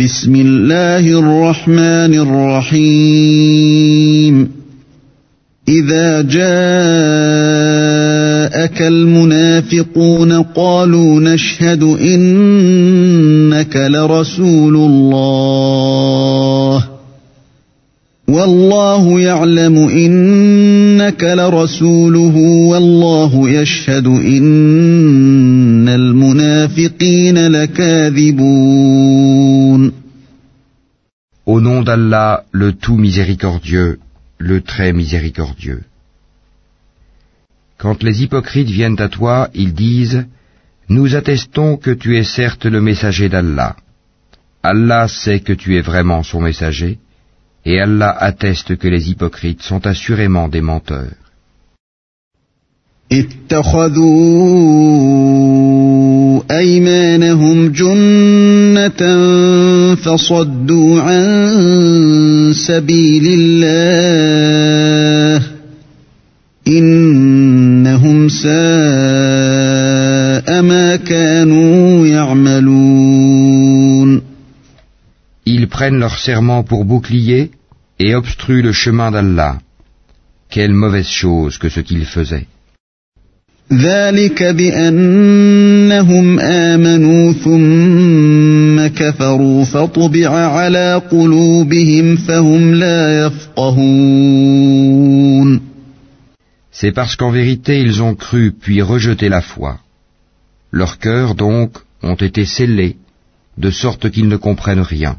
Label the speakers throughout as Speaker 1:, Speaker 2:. Speaker 1: بسم الله الرحمن الرحيم اذا جاءك المنافقون قالوا نشهد انك لرسول الله والله يعلم انك لرسوله والله يشهد ان
Speaker 2: Au nom d'Allah, le tout miséricordieux, le très miséricordieux. Quand les hypocrites viennent à toi, ils disent Nous attestons que tu es certes le messager d'Allah. Allah sait que tu es vraiment son messager, et Allah atteste que les hypocrites sont assurément des menteurs.
Speaker 1: Ils
Speaker 2: prennent leur serment pour bouclier et obstruent le chemin d'Allah. Quelle mauvaise chose que ce qu'ils faisaient.
Speaker 1: C'est parce qu'en
Speaker 2: vérité ils ont cru puis rejeté la foi. Leurs cœurs donc ont été scellés, de sorte qu'ils ne comprennent rien.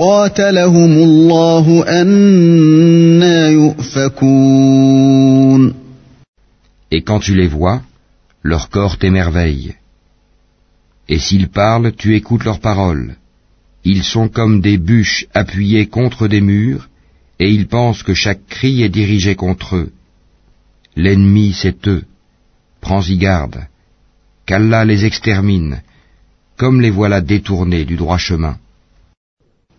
Speaker 1: Et
Speaker 2: quand tu les vois, leur corps t'émerveille. Et s'ils parlent, tu écoutes leurs paroles. Ils sont comme des bûches appuyées contre des murs, et ils pensent que chaque cri est dirigé contre eux. L'ennemi, c'est eux. Prends-y garde. Qu'Allah les extermine, comme les voilà détournés du droit chemin.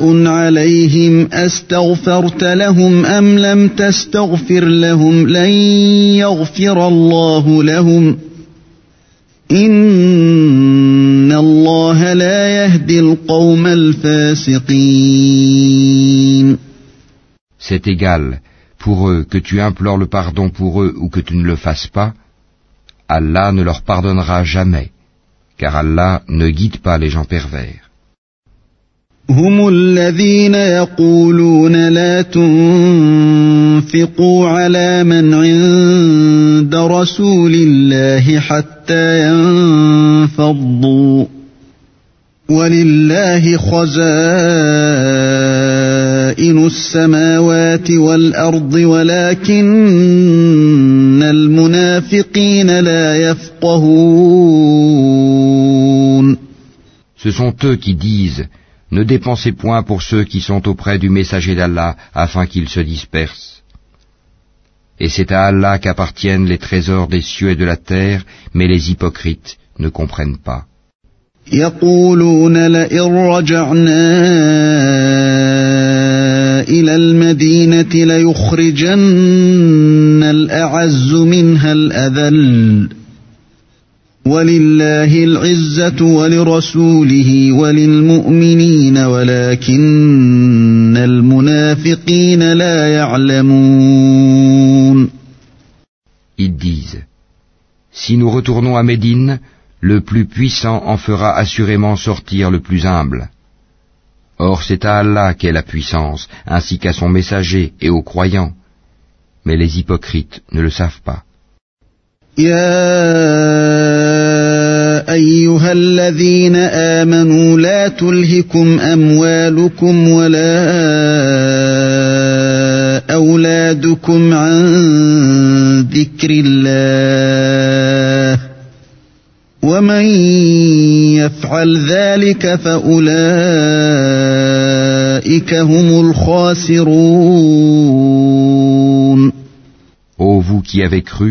Speaker 1: C'est égal
Speaker 2: pour eux que tu implores le pardon pour eux ou que tu ne le fasses pas, Allah ne leur pardonnera jamais, car Allah ne guide pas les gens pervers.
Speaker 1: هم الذين يقولون لا تنفقوا على من عند رسول الله حتى ينفضوا ولله خزائن السماوات والارض ولكن المنافقين لا يفقهون
Speaker 2: Ce sont eux qui disent Ne dépensez point pour ceux qui sont auprès du messager d'Allah afin qu'ils se dispersent. Et c'est à Allah qu'appartiennent les trésors des cieux et de la terre, mais les hypocrites ne comprennent pas.
Speaker 1: Ils
Speaker 2: disent Si nous retournons à Médine, le plus puissant en fera assurément sortir le plus humble. Or c'est à Allah qu'est la puissance, ainsi qu'à son messager et aux croyants. Mais les hypocrites ne le savent pas.
Speaker 1: الذين آمنوا لا تلهكم أموالكم ولا أولادكم عن ذكر الله ومن يفعل ذلك فأولئك هم الخاسرون.
Speaker 2: Ô vous qui avez cru,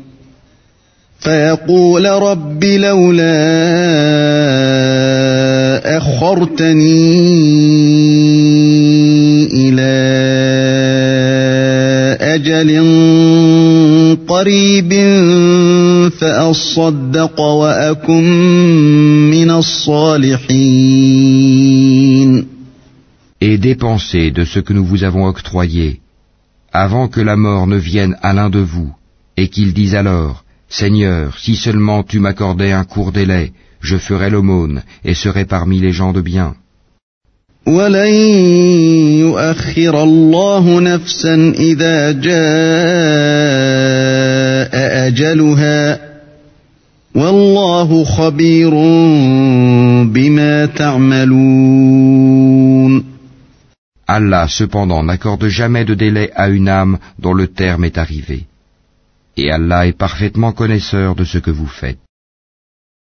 Speaker 1: فيقول رب لولا أخرتني إلى أجل قريب فأصدق وأكن من الصالحين
Speaker 2: Et dépensez de ce que nous vous avons octroyé, avant que la mort ne vienne à l'un de vous, et qu'il dise alors, Seigneur, si seulement tu m'accordais un court délai, je ferais l'aumône et serais parmi les gens de bien. Allah cependant n'accorde jamais de délai à une âme dont le terme est arrivé. Et Allah est parfaitement connaisseur de ce que vous faites.